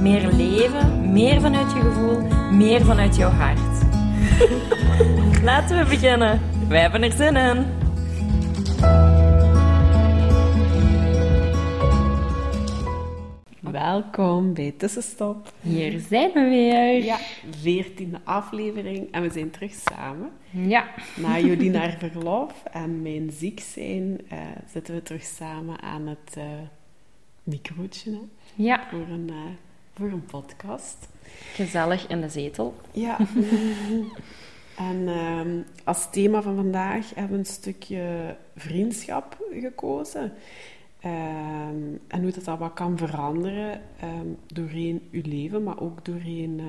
Meer leven, meer vanuit je gevoel, meer vanuit jouw hart. Laten we beginnen. Wij hebben er zin in. Welkom bij Tussenstop. Hier zijn we weer. Ja, veertiende aflevering en we zijn terug samen. Ja. Na jullie naar verlof en mijn ziek zijn, eh, zitten we terug samen aan het eh microotje hè, Ja. voor, een, eh, voor een podcast. Gezellig in de zetel. Ja. en ehm, als thema van vandaag hebben we een stukje vriendschap gekozen. Ehm, en hoe dat, dat wat kan veranderen ehm, doorheen uw leven, maar ook doorheen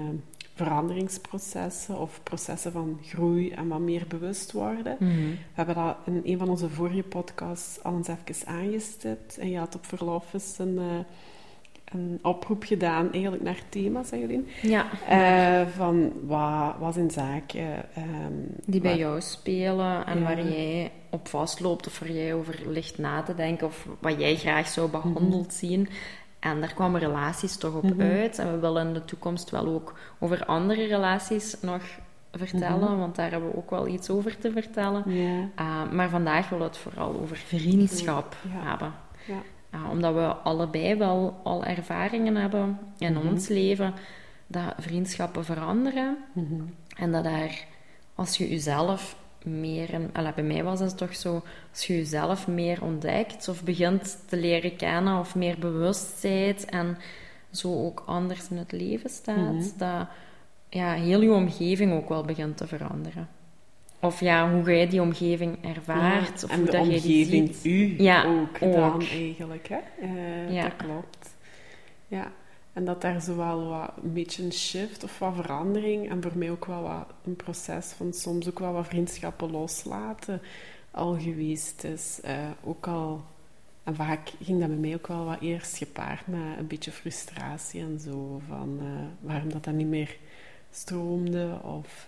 veranderingsprocessen of processen van groei en wat meer bewust worden. We hebben dat in een van onze vorige podcasts al eens even aangestipt. En je had op verlof eens een, eh, een oproep gedaan, eigenlijk naar thema's, jullie? Ja. Eh, van wat, wat zijn zaken ehm, Die bij waar- jou spelen en Ja. waar jij op vastloopt of waar jij over ligt na te denken of wat jij graag zou behandeld zien. En daar kwamen relaties toch op uit. En we willen in de toekomst wel ook over andere relaties nog vertellen, want daar hebben we ook wel iets over te vertellen. Uh, maar vandaag willen we het vooral over vriendschap Ja. hebben. ja. Uh, omdat we allebei wel al ervaringen hebben in ons leven dat vriendschappen veranderen. Mhm. En dat daar, als je jezelf meer, en, bij mij was het toch zo, als je jezelf meer ontdekt of begint te leren kennen of meer bewust bent en zo ook anders in het leven staat, Mhm. dat ja, heel je omgeving ook wel begint te veranderen. Of ja, hoe jij die omgeving ervaart. Ja, of en hoe de dat jij die omgeving ziet. u Ja, ook, ook. dan eigenlijk. Hè? Eh, Ja. Dat klopt. Ja, en dat daar zowel wat, een beetje een shift of wat verandering en voor mij ook wel wat een proces van soms ook wel wat vriendschappen loslaten al geweest is. Eh, ook al, en vaak ging dat bij mij ook wel wat eerst gepaard met een beetje frustratie en zo, van eh, waarom dat dan niet meer stroomde of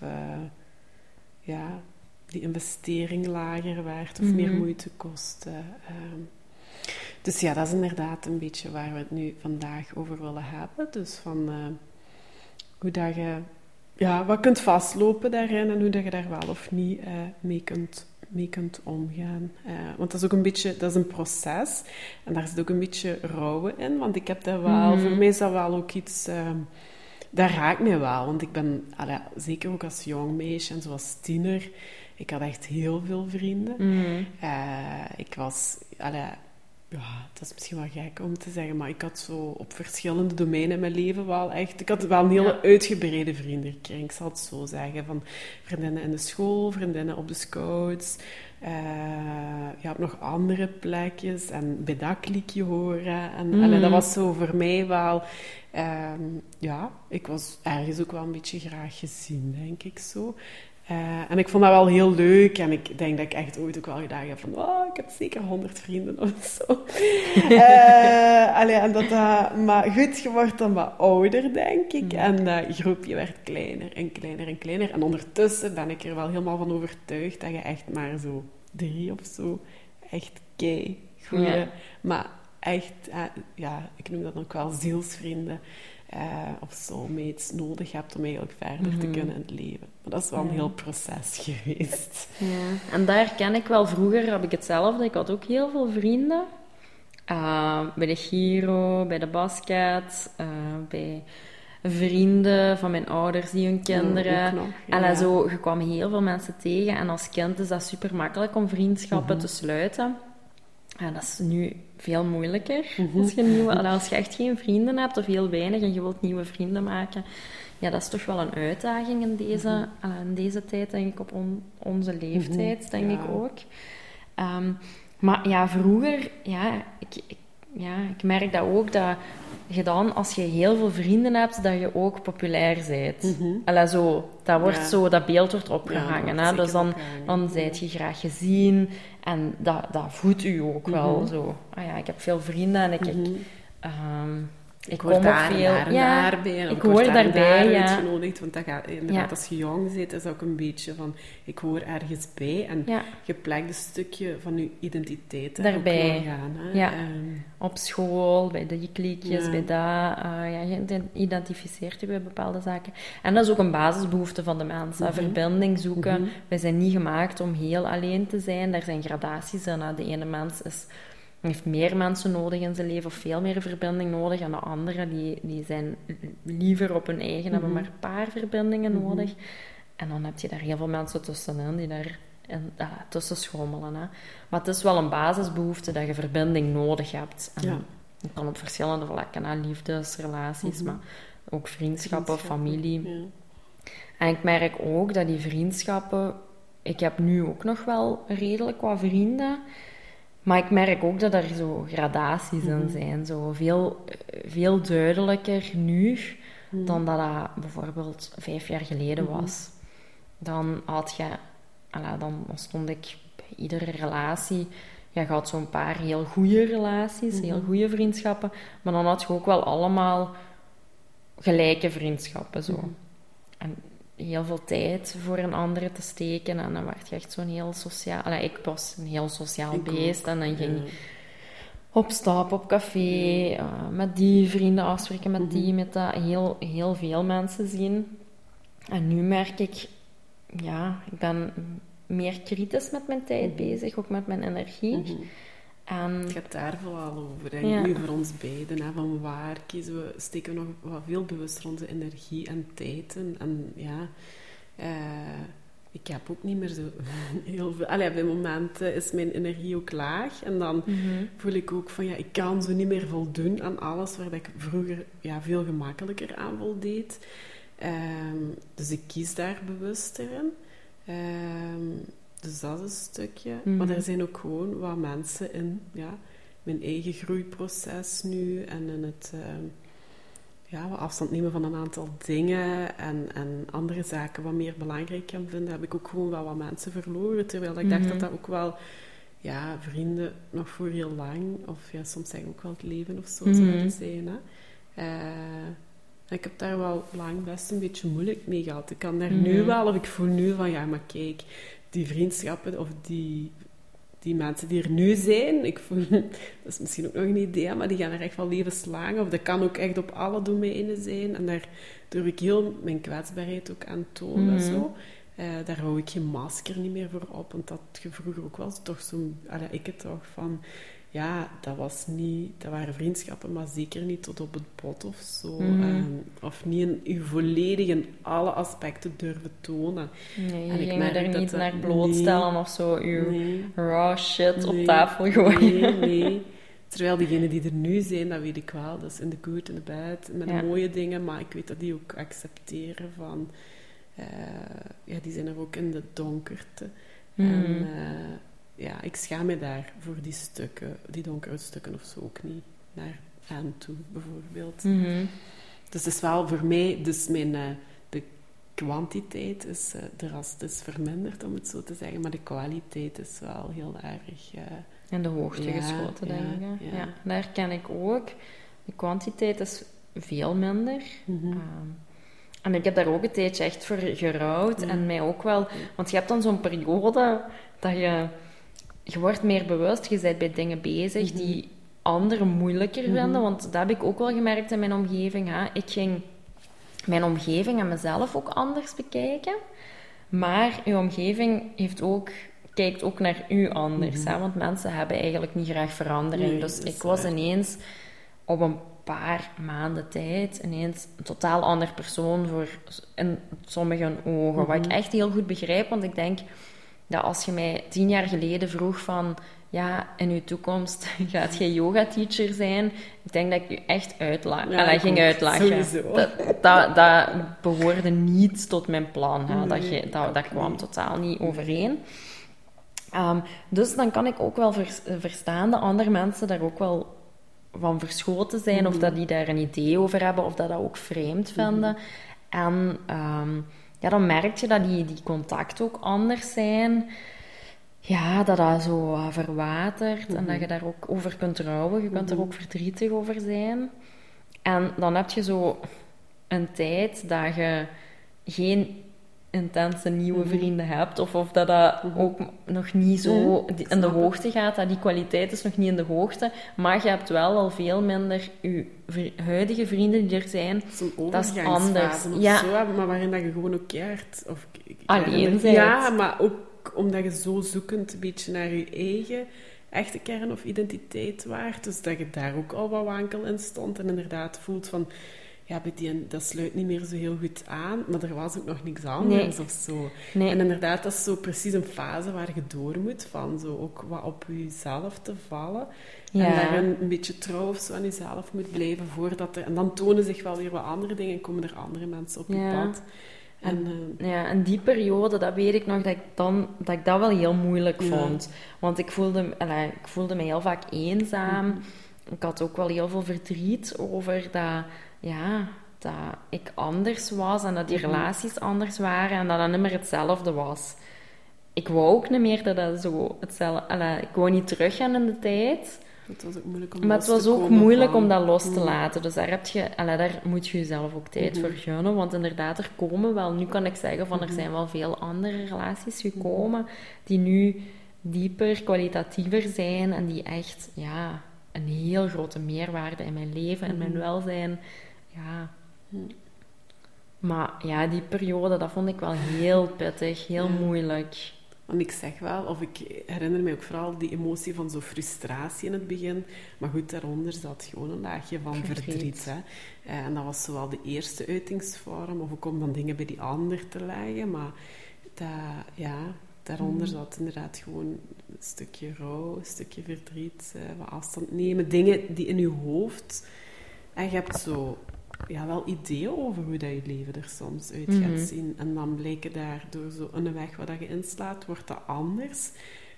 ja, die investering lager werd of meer Mhm. moeite kostte. ehm. dus ja, dat is inderdaad een beetje waar we het nu vandaag over willen hebben. Dus van eh, hoe dat je ja, wat kunt vastlopen daarin en hoe dat je daar wel of niet eh, mee, kunt, mee kunt omgaan. Eh, want dat is ook een beetje, dat is een proces en daar zit ook een beetje rouwen in, want ik heb dat wel, Mhm. voor mij is dat wel ook iets... dat raakt mij wel, want ik ben, zeker ook als jong meisje en zoals tiener, ik had echt heel veel vrienden. Mhm. Eh, ik was, ja, het is misschien wel gek om te zeggen, maar ik had zo op verschillende domeinen in mijn leven wel echt, ik had wel een hele Ja. uitgebreide vriendenkring, ik zal het zo zeggen, van vriendinnen in de school, vriendinnen op de scouts, eh, ja, op nog andere plekjes en bij dat klikje horen. En Mhm. allee, dat was zo voor mij wel, ehm, ja, ik was ergens ook wel een beetje graag gezien, denk ik zo. Eh, en ik vond dat wel heel leuk. En ik denk dat ik echt ooit ook wel gedacht heb van... Oh, ik heb zeker honderd vrienden of zo. Eh, allee, en dat, maar goed, je wordt dan wat ouder, denk ik. En dat groepje werd kleiner en kleiner en kleiner. En ondertussen ben ik er wel helemaal van overtuigd... dat je echt maar zo drie of zo... echt kei goeie... Ja. Maar echt, eh, ja, ik noem dat ook wel zielsvrienden... eh, of soulmates nodig hebt om eigenlijk verder te Mhm. kunnen in het leven. Maar dat is wel een Ja. heel proces geweest. Ja, en daar ken ik wel. Vroeger heb ik hetzelfde. Ik had ook heel veel vrienden. Uh, bij de Giro, bij de basket, uh, bij vrienden van mijn ouders die hun kinderen. ook nog, ja. En zo, je kwam heel veel mensen tegen. En als kind is dat super makkelijk om vriendschappen Mhm. te sluiten. En dat is nu veel moeilijker. Mhm. Als, je nieuwe, als je echt geen vrienden hebt of heel weinig en je wilt nieuwe vrienden maken. Ja, dat is toch wel een uitdaging in deze, allee, in deze tijd, denk ik, op on- onze leeftijd, denk Ja. ik ook. Ehm, maar ja, vroeger, ja, ik, ik ja, ik merk dat ook, dat je dan, als je heel veel vrienden hebt, dat je ook populair bent. Mm zo, dat, wordt zo, dat beeld wordt opgehangen. hè? Dus dan, dan zijt je graag gezien en dat, dat voedt u ook wel mhm. zo. Ah ja, ik heb veel vrienden en ik... ik mhm. Ik, word daar, veel, daar, ja. En ik, hoor daarbij, ja. uitgenodigd. Want dat gaat, inderdaad, als je jong zit, is ook een beetje van... Ik hoor ergens bij. En je plakt een stukje van je identiteit daarbij. Gaan, hè. Ja. Ehm, Op school, bij die kliekjes, bij dat. Uh, ja, je identificeert je bij bepaalde zaken. En dat is ook een basisbehoefte van de mens. Mm Verbinding zoeken. Mm Wij zijn niet gemaakt om heel alleen te zijn. Daar zijn gradaties in. De ene mens is heeft meer mensen nodig in zijn leven of veel meer verbinding nodig. En de anderen die, die zijn liever op hun eigen, hebben mhm. maar een paar verbindingen mhm. nodig. En dan heb je daar heel veel mensen tussenin die daar in, tussen schommelen. Hè. Maar het is wel een basisbehoefte dat je verbinding nodig hebt. En ja. dat kan op verschillende vlakken, hè. liefdesrelaties, mhm. maar ook vriendschappen, familie. Ja. En ik merk ook dat die vriendschappen... Ik heb nu ook nog wel redelijk qua vrienden... Maar ik merk ook dat er zo gradaties in mhm. zijn. Zo veel, veel duidelijker nu mhm. dan dat dat bijvoorbeeld vijf jaar geleden mhm. was. Dan had je... Ala, dan stond ik bij iedere relatie... Je had zo'n paar heel goede relaties, heel goede vriendschappen. Maar dan had je ook wel allemaal gelijke vriendschappen. Zo. En heel veel tijd voor een andere te steken. En dan werd je echt zo'n heel sociaal... Allee, ik was een heel sociaal beest. En dan ging op stap, op café, uh, met die vrienden afspreken, met die, mhm. met dat. Heel, heel veel mensen zien. En nu merk ik... Ja, ik ben meer kritisch met mijn tijd mhm. bezig, ook met mijn energie. Mhm. En... Het gaat daar vooral over, nu voor ons beiden. Hè, van waar kiezen we, steken we nog wat veel bewuster onze energie en tijd in. En ja, uh, ik heb ook niet meer zo heel veel... Allee, op momenten is mijn energie ook laag. En dan mhm. voel ik ook van, ja, ik kan zo niet meer voldoen aan alles waar ik vroeger ja, veel gemakkelijker aan voldeed. Um, dus ik kies daar bewuster in. Um, dus dat is een stukje. Maar mhm. er zijn ook gewoon wat mensen in ja, mijn eigen groeiproces nu en in het uh, ja, wat afstand nemen van een aantal dingen en, en andere zaken wat meer belangrijk kan vinden, heb ik ook gewoon wel wat mensen verloren. Terwijl ik dacht dat mhm. dat ook wel ja, vrienden nog voor heel lang, of ja, soms zeggen ook wel het leven of zo, mm zouden zijn. Hè. Uh, ik heb daar wel lang best een beetje moeilijk mee gehad. Ik kan daar nu mhm. wel, of ik voel nu van, ja, maar kijk, die vriendschappen of die, die mensen die er nu zijn, ik voel, dat is misschien ook nog een idee, maar die gaan er echt wel levenslang. Of dat kan ook echt op alle domeinen zijn. En daar durf ik heel mijn kwetsbaarheid ook aan tonen. Mm zo. Uh, daar hou ik geen masker niet meer voor op. Want dat je vroeger ook wel toch zo... ik het toch van ja, dat, was niet, dat waren vriendschappen, maar zeker niet tot op het bot of zo. Mhm. Ehm, of niet in je volledig in alle aspecten durven tonen. Nee, je en ging er niet naar blootstellen of zo, je raw shit op tafel gooien. Nee, nee. Terwijl diegenen die er nu zijn, dat weet ik wel. Dat is in de good en de bad, met de mooie dingen. Maar ik weet dat die ook accepteren van... Uh, ja, die zijn er ook in de donkerte. Mm. En... Uh, ja, ik schaam me daar voor die stukken, die donkere stukken of zo ook niet naar aan toe, bijvoorbeeld. Mhm. Dus het is wel voor mij, dus mijn, uh, de kwantiteit is uh, drastisch verminderd, om het zo te zeggen, maar de kwaliteit is wel heel erg... Uh, in de hoogte geschoten, denk ik. Ja. daar ken ik ook. De kwantiteit is veel minder. Mm en ik heb daar ook een tijdje echt voor gerouwd. En mij ook wel... Want je hebt dan zo'n periode dat je je wordt meer bewust, je bent bij dingen bezig die mhm. anderen moeilijker mhm. vinden. Want dat heb ik ook wel gemerkt in mijn omgeving. Hè. Ik ging mijn omgeving en mezelf ook anders bekijken. Maar uw omgeving heeft ook, kijkt ook naar u anders. hè? Mhm. Want mensen hebben eigenlijk niet graag verandering. dus ik was ineens op een paar maanden tijd ineens een totaal ander persoon voor in sommige ogen. Wat ik echt heel goed begrijp, want ik denk dat als je mij tien jaar geleden vroeg van... Ja, in je toekomst gaat je yoga-teacher zijn. Ik denk dat ik je echt uitlachen. Ja, ging uitlachen. Dat, dat, dat, behoorde niet tot mijn plan. Hè. Dat, je, dat, dat kwam totaal niet overeen. Um, dus dan kan ik ook wel verstaan dat andere mensen daar ook wel van verschoten zijn, of dat die daar een idee over hebben, of dat dat ook vreemd vinden. En ehm, ja, dan merk je dat die, die contacten ook anders zijn. Ja, dat dat zo uh, verwatert en dat je daar ook over kunt rouwen. Je kunt er ook verdrietig over zijn. En dan heb je zo een tijd dat je geen intense nieuwe vrienden hebt, of, of dat dat ook nog niet zo in de hoogte gaat, dat die kwaliteit is nog niet in de hoogte, maar je hebt wel al veel minder je huidige vrienden die er zijn. Dat is anders. Ja. Zo, maar waarin dat je gewoon ook keert. Of, Alleen zijn. Ja, maar ook omdat je zo zoekend een beetje naar je eigen echte kern of identiteit waart. Dus dat je daar ook al wat wankel in stond en inderdaad voelt van ja, die, dat sluit niet meer zo heel goed aan, maar er was ook nog niks anders of zo. En inderdaad, dat is zo precies een fase waar je door moet, van zo ook wat op jezelf te vallen. Ja. En daar een, beetje trouw of zo aan jezelf moet blijven voordat er... En dan tonen zich wel weer wat andere dingen en komen er andere mensen op je pad. En, uh, ja, en die periode, dat weet ik nog, dat ik, dan, dat, ik dat wel heel moeilijk vond. Want ik voelde, allee, ik voelde me heel vaak eenzaam. Mhm. Ik had ook wel heel veel verdriet over dat ja, dat ik anders was en dat die mhm. relaties anders waren en dat dat niet meer hetzelfde was. Ik wou ook niet meer dat dat zo hetzelfde... Allee, ik wou niet teruggaan in de tijd. Het was ook moeilijk om Maar het was ook moeilijk om dat los te mhm. laten. Dus daar, heb je, allee, daar moet je jezelf ook tijd mhm. voor gunnen. Want inderdaad, er komen wel... Nu kan ik zeggen van, er zijn wel veel andere relaties gekomen die nu dieper, kwalitatiever zijn en die echt ja, een heel grote meerwaarde in mijn leven en mijn welzijn ja. Maar ja, die periode, dat vond ik wel heel pittig, heel moeilijk. Want ik zeg wel, of ik herinner me ook vooral die emotie van zo frustratie in het begin. Maar goed, daaronder zat gewoon een laagje van verdriet. hè. Eh, en dat was zowel de eerste uitingsvorm, of ook om dan dingen bij die ander te leggen. Maar dat, ja, daaronder mm. zat inderdaad gewoon een stukje rouw, een stukje verdriet, uh, wat afstand nemen. Dingen die in je hoofd... En je hebt zo ja, wel ideeën over hoe dat je leven er soms uit gaat mhm. zien. En dan blijken daar door zo een weg waar dat je inslaat, wordt dat anders.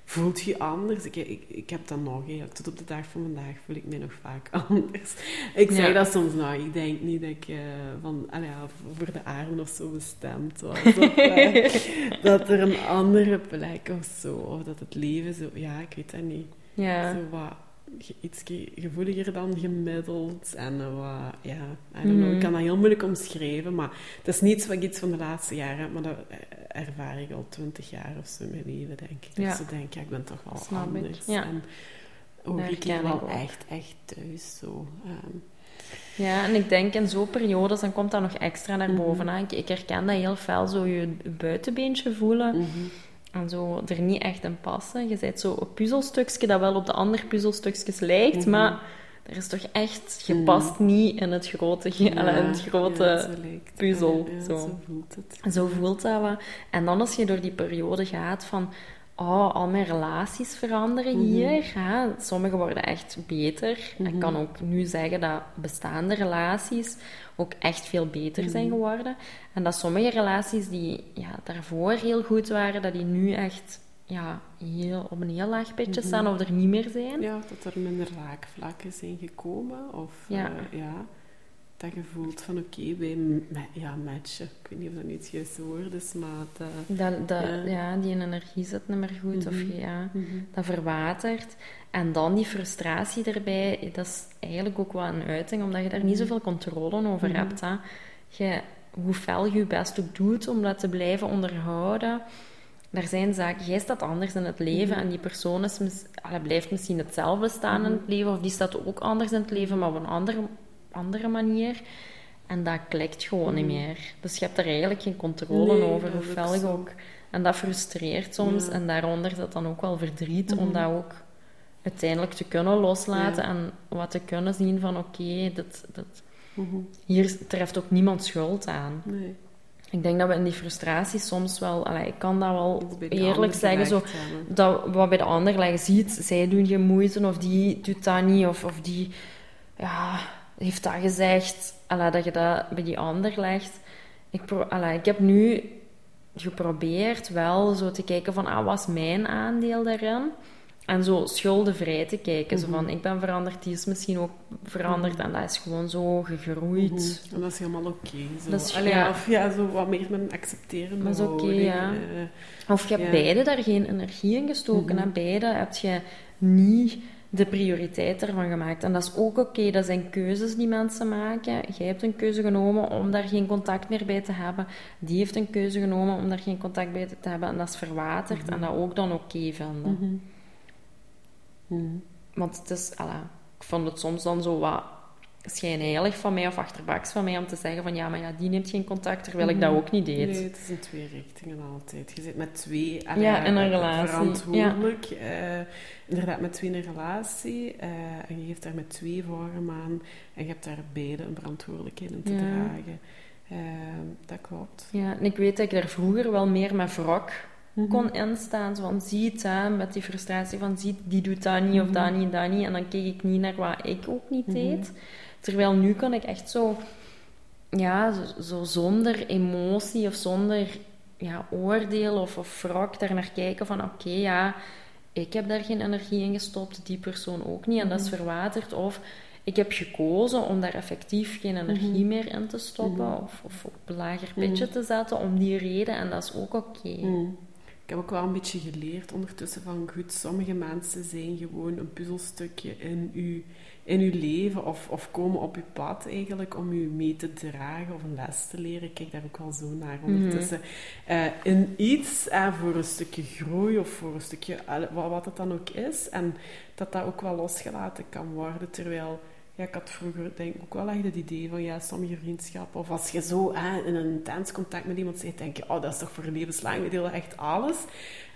Voelt je anders? Ik, ik, ik heb dat nog, hè. tot op de dag van vandaag voel ik me nog vaak anders. Ik zeg dat soms nou, ik denk niet dat ik uh, van, ja, voor de aarde of zo bestemd was. Of, uh, dat er een andere plek of zo, of dat het leven zo, ja, ik weet dat niet. Ja. Zo wat iets gevoeliger dan gemiddeld. En uh, wat, ja, I don't know. Ik kan dat heel moeilijk omschrijven, maar het is niet wat ik iets van de laatste jaren heb, maar dat eh, ervaar ik al twintig jaar of zo in mijn leven, denk ik. Ja. Dus ik denk, ja, ik ben toch wel Snap anders. Ja. En ook ik wel echt, echt thuis, zo. Um, ja, en ik denk in zo'n periodes, dan komt dat nog extra naar mhm. boven. Mm -hmm. ik, ik, herken dat heel fel, zo je buitenbeentje voelen. Mm -hmm en zo er niet echt in passen. Je bent zo een puzzelstukje dat wel op de andere puzzelstukjes lijkt, mhm. maar er is toch echt, je mhm. past niet in het grote, in het grote puzzel. zo. zo. voelt het. Zo voelt dat wel. En dan als je door die periode gaat van, oh, al mijn relaties veranderen mhm. hier. Hè? Sommige worden echt beter. Ik kan ook nu zeggen dat bestaande relaties ook echt veel beter zijn mhm. geworden. En dat sommige relaties die ja, daarvoor heel goed waren, dat die nu echt ja, heel, op een heel laag pitje mhm. staan of er niet meer zijn. Ja, dat er minder raakvlakken zijn gekomen. Of ja. Uh, ja dat je voelt van oké, okay, wij ja, matchen. Ik weet niet of dat niet het juiste woord is, maar... Dat, dat, dat ja. die energie zit niet meer goed. Of mhm. ja, dat verwatert. En dan die frustratie erbij, dat is eigenlijk ook wel een uiting, omdat je daar niet mhm. zoveel controle over mhm. hebt. Hè. Je, hoe fel je je best ook doet om dat te blijven onderhouden. Er zijn zaken, jij staat anders in het leven en die persoon is, blijft misschien hetzelfde staan in het leven, of die staat ook anders in het leven, maar op een andere andere manier. En dat klikt gewoon niet mm. meer. Dus je hebt er eigenlijk geen controle over, hoe fel je ook... En dat frustreert soms. En daaronder zit dan ook wel verdriet, mm-hmm. om dat ook uiteindelijk te kunnen loslaten en wat te kunnen zien van oké, dat, dat, mm-hmm. hier treft ook niemand schuld aan. Nee. Ik denk dat we in die frustratie soms wel, allee, ik kan dat wel eerlijk zeggen, zo, dat wat bij de ander liggen ziet, zij doen geen moeite of die doet dat niet of, of die, ja, heeft dat gezegd, dat je dat bij die ander legt. Ik, ik heb nu geprobeerd wel zo te kijken van, ah, wat is mijn aandeel daarin? en zo schuldenvrij te kijken. Zo Mhm. van, ik ben veranderd, die is misschien ook veranderd. En dat is gewoon zo gegroeid. Mhm. En dat is helemaal oké. zo. Dat is- Allee, ja. Of ja, zo wat meer met een accepterende Dat is oké, ja. eh. Of je hebt beide daar geen energie in gestoken. Mhm. En beide heb je niet de prioriteit ervan gemaakt. En dat is ook oké. Dat zijn keuzes die mensen maken. Jij hebt een keuze genomen om daar geen contact meer bij te hebben. Die heeft een keuze genomen om daar geen contact bij te hebben. En dat is verwaterd. En dat ook dan oké vinden. Mhm. Mhm. Want het is... Alla, ik vond het soms dan zo wat schijnheilig van mij of achterbaks van mij om te zeggen van ja, maar ja, die neemt geen contact, terwijl ik dat ook niet deed. Nee, het is in twee richtingen altijd. Je zit met twee... Ja, in een eh, relatie, Verantwoordelijk. eh, inderdaad, met twee in een relatie. eh, en je geeft daar met twee vorm aan. En je hebt daar beide een verantwoordelijkheid in te Ja. dragen. Eh, dat klopt. Ja, en ik weet dat ik daar vroeger wel meer met wrok Mhm. kon instaan. Zo van, zie het aan, met die frustratie van, zie, die doet dat niet, of Mhm. dat niet, dat niet. En dan keek ik niet naar wat ik ook niet Mhm. deed. Terwijl nu kan ik echt zo, ja, zo, zo zonder emotie of zonder ja, oordeel of, of wrok daar naar kijken van, oké, ja, ik heb daar geen energie in gestopt, die persoon ook niet, en dat is Mhm. verwaterd. Of ik heb gekozen om daar effectief geen energie Mhm. meer in te stoppen, Mhm. of, of op een lager pitje te zetten om die reden, en dat is ook oké. Ik heb ook wel een beetje geleerd ondertussen van goed, sommige mensen zijn gewoon een puzzelstukje in uw, in uw leven of, of komen op uw pad eigenlijk om u mee te dragen of een les te leren. Ik kijk daar ook wel zo naar ondertussen. Eh, in iets eh, voor een stukje groei of voor een stukje eh, wat, wat het dan ook is. En dat dat ook wel losgelaten kan worden. Terwijl ja, ik had vroeger denk ik ook wel echt het idee van ja, sommige vriendschappen, of als je zo hè, in een intens contact met iemand zit, denk je, oh, dat is toch voor levenslang, we delen echt alles.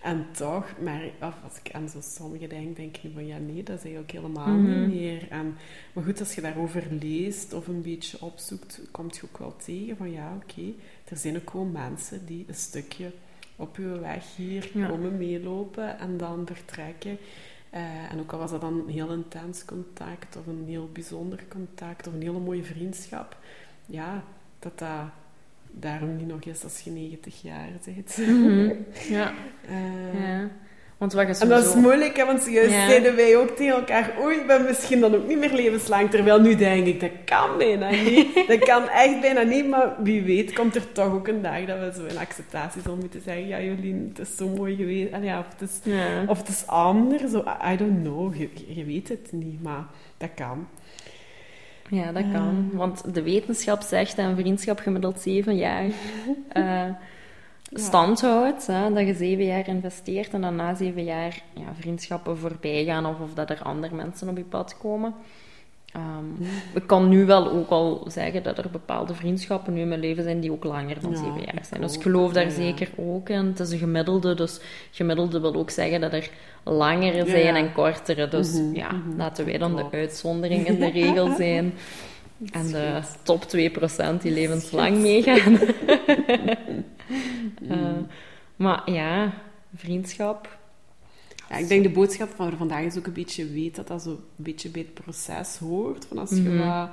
En toch, maar of als ik aan zo sommige denk, denk ik nu van ja, nee, dat is eigenlijk helemaal Mhm. niet meer. En, maar goed, als je daarover leest of een beetje opzoekt, komt je ook wel tegen van ja, oké, er zijn ook gewoon mensen die een stukje op je weg hier Ja. komen meelopen en dan vertrekken. Eh, en ook al was dat dan een heel intens contact of een heel bijzonder contact of een hele mooie vriendschap, ja, dat dat daarom niet nog is als je 90 jaar bent. Mhm. Ja, Eh, ja. Want wat je En dat is sowieso- moeilijk, hè, want juist Ja. zeiden wij ook tegen elkaar, oei, ik ben misschien dan ook niet meer levenslang. Terwijl nu denk ik, dat kan bijna niet. Dat kan echt bijna niet, maar wie weet komt er toch ook een dag dat we zo in acceptatie zullen moeten zeggen, ja Jolien, het is zo mooi geweest. En ja, of, het is, Ja. of het is anders, zo, I don't know, je, je weet het niet, maar dat kan. Ja, dat kan. Want de wetenschap zegt dat een vriendschap gemiddeld zeven jaar eh stand houdt. Hè? Dat je zeven jaar investeert en dan na zeven jaar ja, vriendschappen voorbij gaan of, of dat er andere mensen op je pad komen. Ehm, ik kan nu wel ook al zeggen dat er bepaalde vriendschappen nu in mijn leven zijn die ook langer dan Ja, zeven jaar zijn. Dus ik geloof daar ja. zeker ook in. Het is een gemiddelde, dus gemiddelde wil ook zeggen dat er langere zijn en kortere. Dus Mhm, ja, mhm. laten wij dan de uitzondering in de regel zijn. En de top 2% die levenslang meegaan. Eh, maar ja, vriendschap. Ja, ik denk de boodschap van vandaag is ook een beetje weet dat dat zo een beetje bij het proces hoort. Van als je Mhm. wat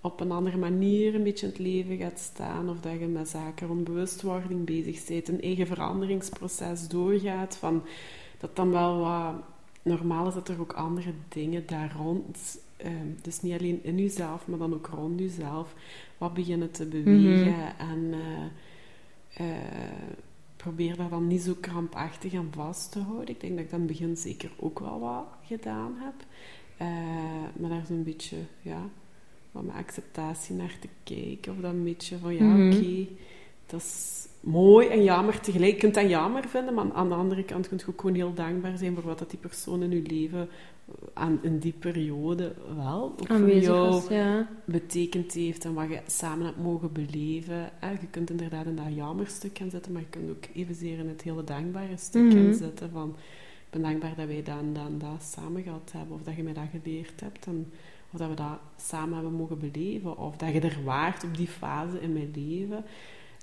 op een andere manier een beetje in het leven gaat staan, of dat je met zaken rond bewustwording bezig bent, een eigen veranderingsproces doorgaat, van, dat dan wel wat normaal is dat er ook andere dingen daar rond, ehm, dus niet alleen in jezelf, maar dan ook rond jezelf, wat beginnen te bewegen. En eh, eh, probeer daar dan niet zo krampachtig aan vast te houden. Ik denk dat ik dat in het begin zeker ook wel wat gedaan heb. Eh, maar daar zo'n beetje, ja, wat met acceptatie naar te kijken. Of dat een beetje van, ja, Mhm. oké, dat is mooi en jammer tegelijk. Je kunt dat jammer vinden, maar aan de andere kant kun je ook gewoon heel dankbaar zijn voor wat dat die persoon in je leven aan, in die periode wel ook voor jou was, ja. betekend heeft en wat je samen hebt mogen beleven. Hè. Je kunt inderdaad in dat jammerstuk gaan zitten, maar je kunt ook evenzeer in het hele dankbare stuk gaan zitten van ik ben dankbaar dat wij dat en dat en dat samen gehad hebben, of dat je mij dat geleerd hebt, en, of dat we dat samen hebben mogen beleven, of dat je er waart op die fase in mijn leven.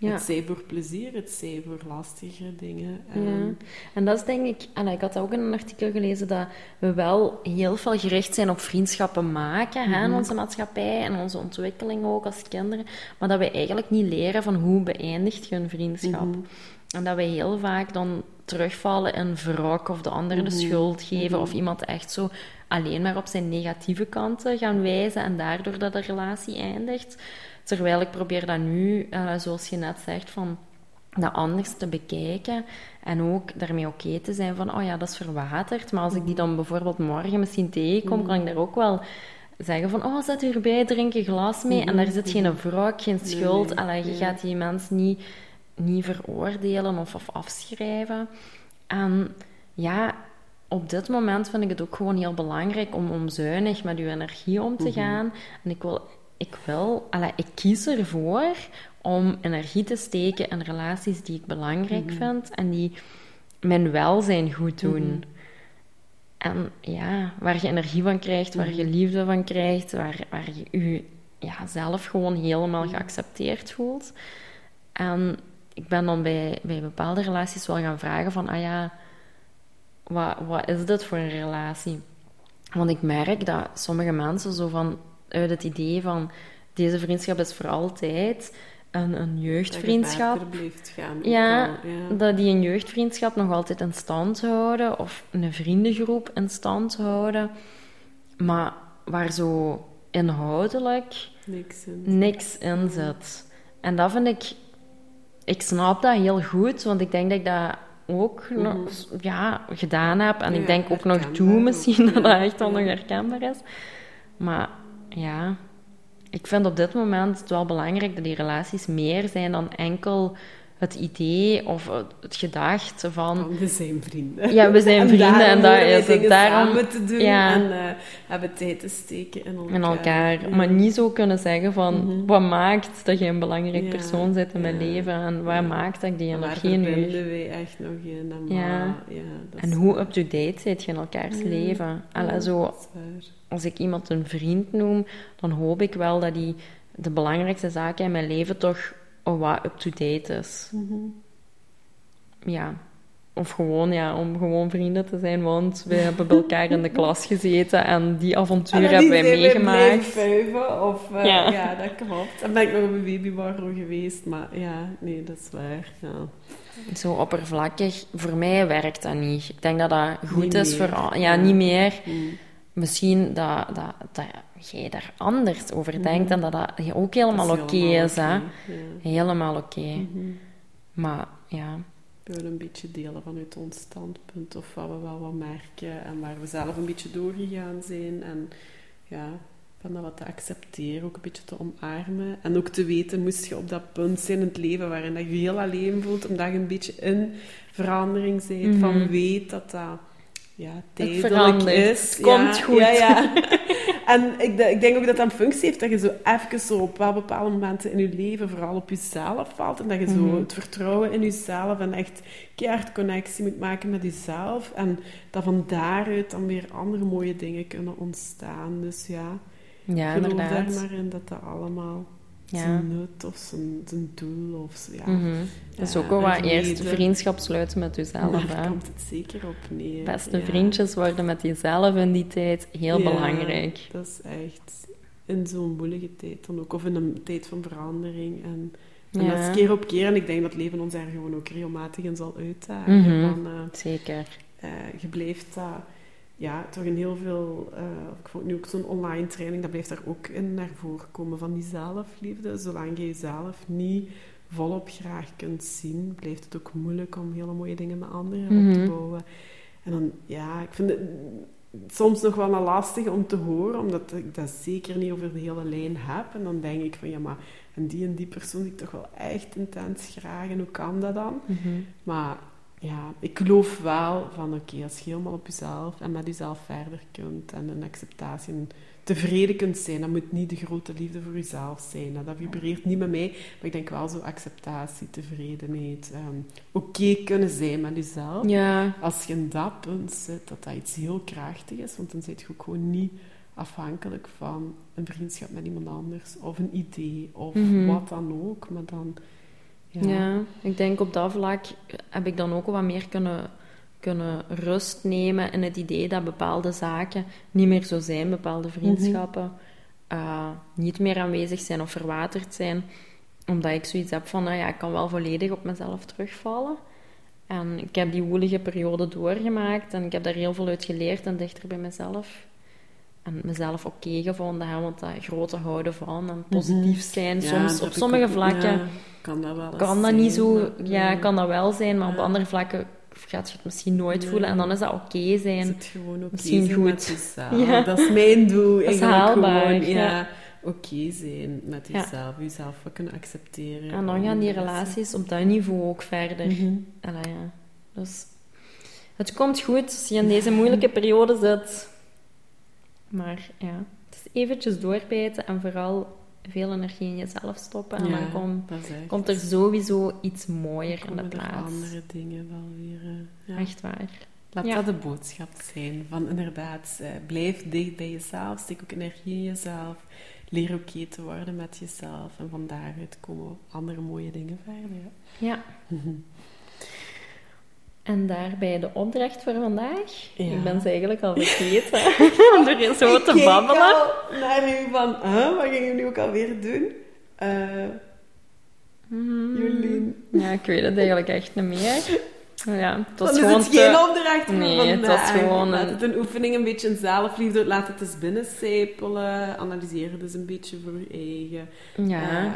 Ja. Het zij voor plezier, het zij voor lastigere dingen. Ja. Ehm, En dat is denk ik, en ik had ook in een artikel gelezen dat we wel heel veel gericht zijn op vriendschappen maken hè, in Mhm. onze maatschappij en onze ontwikkeling ook als kinderen, maar dat we eigenlijk niet leren van hoe beëindigt je een vriendschap. mhm. En dat we heel vaak dan terugvallen in wrok of de ander de schuld geven. Of iemand echt zo alleen maar op zijn negatieve kanten gaan wijzen. En daardoor dat de relatie eindigt. Terwijl ik probeer dat nu, uh, zoals je net zegt, van dat anders te bekijken. En ook daarmee oké te zijn van, oh ja, dat is verwaterd. Maar als ik die dan bijvoorbeeld morgen misschien tegenkom, kan ik daar ook wel zeggen van, oh, zet erbij, drink een glas mee. En daar zit geen wrok, geen schuld. Nee, je gaat die mens niet, niet veroordelen of, of afschrijven. En ja, op dit moment vind ik het ook gewoon heel belangrijk om, om zuinig met je energie om te gaan. En ik wil, ik wil, alla, ik kies ervoor om energie te steken in relaties die ik belangrijk mhm. vind en die mijn welzijn goed doen. Mhm. En ja, waar je energie van krijgt, waar je mhm. liefde van krijgt, waar, waar je je ja, zelf gewoon helemaal geaccepteerd voelt. En ik ben dan bij, bij bepaalde relaties wel gaan vragen van, ah ja, wat, wat is dit voor een relatie? Want ik merk dat sommige mensen zo van, uit het idee van, deze vriendschap is voor altijd, een, een jeugdvriendschap. gaan. Ja, dat die een jeugdvriendschap nog altijd in stand houden, of een vriendengroep in stand houden, maar waar zo inhoudelijk niks in, niks in zit. En dat vind ik, ik snap dat heel goed, want ik denk dat ik dat ook nog, mhm. ja, gedaan heb. En ik denk ook nog toe misschien, dat dat echt al nog herkenbaar is. Maar ja, ik vind op dit moment het wel belangrijk dat die relaties meer zijn dan enkel het idee of het gedacht van... we zijn vrienden. Ja, we zijn vrienden en, dat is het. Daarom samen te doen ja. en uh, hebben tijd te steken in elkaar. In elkaar. Maar niet zo kunnen zeggen van, mhm. wat maakt dat je een belangrijk persoon bent in mijn leven en wat maakt dat ik die energie nu... Waar wij echt nog in? En, ja. en hoe up-to-date zit je in elkaars leven? Alla, zo als ik iemand een vriend noem, dan hoop ik wel dat die de belangrijkste zaken in mijn leven toch wat up-to-date is. Mhm. Ja. Of gewoon, ja, om gewoon vrienden te zijn, want we hebben bij elkaar in de klas gezeten en die avonturen hebben wij meegemaakt. Vuiven, of, uh, ja. ja. dat klopt. Dan ben ik nog op een babywarro geweest, maar ja, nee, dat is waar. Ja. Zo oppervlakkig, voor mij werkt dat niet. Ik denk dat dat goed is voor... Ja, niet meer. Mm misschien dat, dat, dat jij daar anders over mhm. denkt en dat dat ook helemaal oké is. hè? Helemaal oké. Mhm. Maar ja. We willen een beetje delen vanuit ons standpunt of wat we wel wat merken en waar we zelf een beetje doorgegaan zijn. En ja, van dat wat te accepteren, ook een beetje te omarmen. En ook te weten, moest je op dat punt zijn in het leven waarin dat je je heel alleen voelt, omdat je een beetje in verandering bent, van mhm. weet dat dat ja, tijdelijk is. komt goed. Ja, ja. en ik, ik, denk ook dat dat een functie heeft dat je zo even zo op wel bepaalde momenten in je leven vooral op jezelf valt. En dat je zo mhm. het vertrouwen in jezelf en echt keihard connectie moet maken met jezelf. En dat van daaruit dan weer andere mooie dingen kunnen ontstaan. Dus ja, ja geloof inderdaad. daar maar in dat dat allemaal ja. zijn nut of zijn, zijn doel. Of, ja. Mm Dat is ook wel wat eerst vriendschap sluiten met jezelf. Daar komt het zeker op neer. Beste vriendjes worden met jezelf in die tijd heel belangrijk. dat is echt in zo'n moeilijke tijd dan ook. Of in een tijd van verandering. En, en dat is keer op keer. En ik denk dat leven ons daar gewoon ook regelmatig in zal uitdagen. Mm van, uh, zeker. Uh, je blijft dat ja, toch in heel veel... Uh, ik vond nu ook zo'n online training, dat blijft daar ook in naar voren komen, van die zelfliefde. Zolang je jezelf niet volop graag kunt zien, blijft het ook moeilijk om hele mooie dingen met anderen op te mhm. bouwen. En dan, ja, ik vind het soms nog wel lastig om te horen, omdat ik dat zeker niet over de hele lijn heb. En dan denk ik van, ja, maar en die en die persoon die ik toch wel echt intens graag en hoe kan dat dan? Mhm. Maar ja, ik geloof wel van oké, als je helemaal op jezelf en met jezelf verder kunt en een acceptatie en tevreden kunt zijn, dat moet niet de grote liefde voor jezelf zijn. Dat vibreert niet met mij, maar ik denk wel zo acceptatie, tevredenheid, um, oké kunnen zijn met jezelf. Ja. Als je in dat punt zit, dat dat iets heel krachtig is, want dan zit je ook gewoon niet afhankelijk van een vriendschap met iemand anders of een idee of mhm. wat dan ook, maar dan ja. ik denk op dat vlak heb ik dan ook wat meer kunnen, kunnen rust nemen in het idee dat bepaalde zaken niet meer zo zijn, bepaalde vriendschappen uh, niet meer aanwezig zijn of verwaterd zijn. omdat ik zoiets heb van, nou ja, ik kan wel volledig op mezelf terugvallen. En ik heb die woelige periode doorgemaakt en ik heb daar heel veel uit geleerd en dichter bij mezelf. En mezelf oké gevonden, hè, want dat grote houden van en positief zijn. Mhm. Soms op sommige vlakken ja, kan dat wel kan dat zijn, niet zo, maar- ja, kan dat wel zijn, maar op andere vlakken gaat je het misschien nooit Nee. voelen en dan is dat oké Is zijn. het gewoon oké Misschien zijn goed. jezelf. Ja. Dat is mijn doel. Dat is haalbaar, Gewoon, ja, oké zijn met jezelf. Jezelf wel kunnen accepteren. En dan gaan die relaties op dat niveau ook verder. Mhm. Allee, ja. Dus het komt goed als je in deze moeilijke periode zit. Maar ja, het is eventjes doorbijten en vooral veel energie in jezelf stoppen. En Ja, dan echt. komt er sowieso iets mooier in de er plaats. andere dingen wel weer. eh, ja. Echt waar. Laat Ja. dat de boodschap zijn. Van inderdaad, eh, blijf dicht bij jezelf. Steek ook energie in jezelf. Leer oké te worden met jezelf. En van daaruit komen andere mooie dingen verder. Ja. En daarbij de opdracht voor vandaag. Ja. Ik ben ze eigenlijk al vergeten. Om er zo Ik te babbelen. al naar u van, huh, wat gingen nu ook alweer doen? Eh Hmm. Jolien. Ja, ik weet het eigenlijk echt niet meer. Ja, het was Dan is gewoon het geen opdracht voor Nee, het was gewoon Laat het een oefening, een beetje een zelfliefde. Laat het eens binnencijpelen. Analyseer het eens een beetje voor je eigen. Ja. Ehm,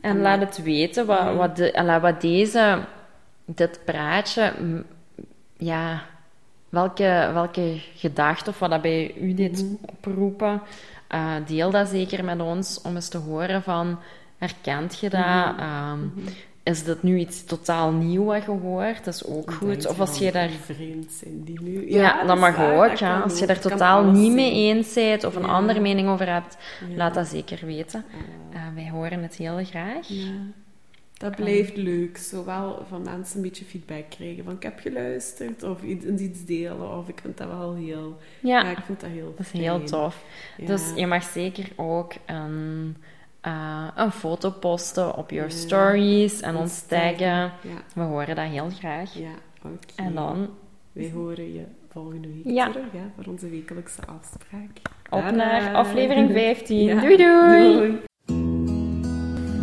En laat het weten wat, wat, de, wat deze, dit praatje, ja, welke, welke gedachte of wat dat bij u deed Mhm. oproepen. Eh, deel dat zeker met ons om eens te horen van, herkent je dat? Mhm. Ehm, Is dit nu iets totaal nieuw wat je hoort? Dat is ook goed. Of als je daar Vreemd zijn die nu. Ja, dat mag waar, ook. dat Ja. Als je daar totaal niet mee eens bent of een Ja. andere mening over hebt, laat dat zeker weten. Eh, wij horen het heel graag. Dat blijft leuk. Zowel van mensen een beetje feedback krijgen van ik heb geluisterd of iets, iets delen of ik vind dat wel heel... Ja, Ja, ik vind dat heel dat is heel tof. Ja. Dus je mag zeker ook een, eh, een foto posten op your Ja. stories en Ons taggen. Ja, We horen dat heel graag. ja oké. En dan Wij horen je volgende week Ja. terug voor onze wekelijkse afspraak. op naar aflevering 15. Ja. Doei doei!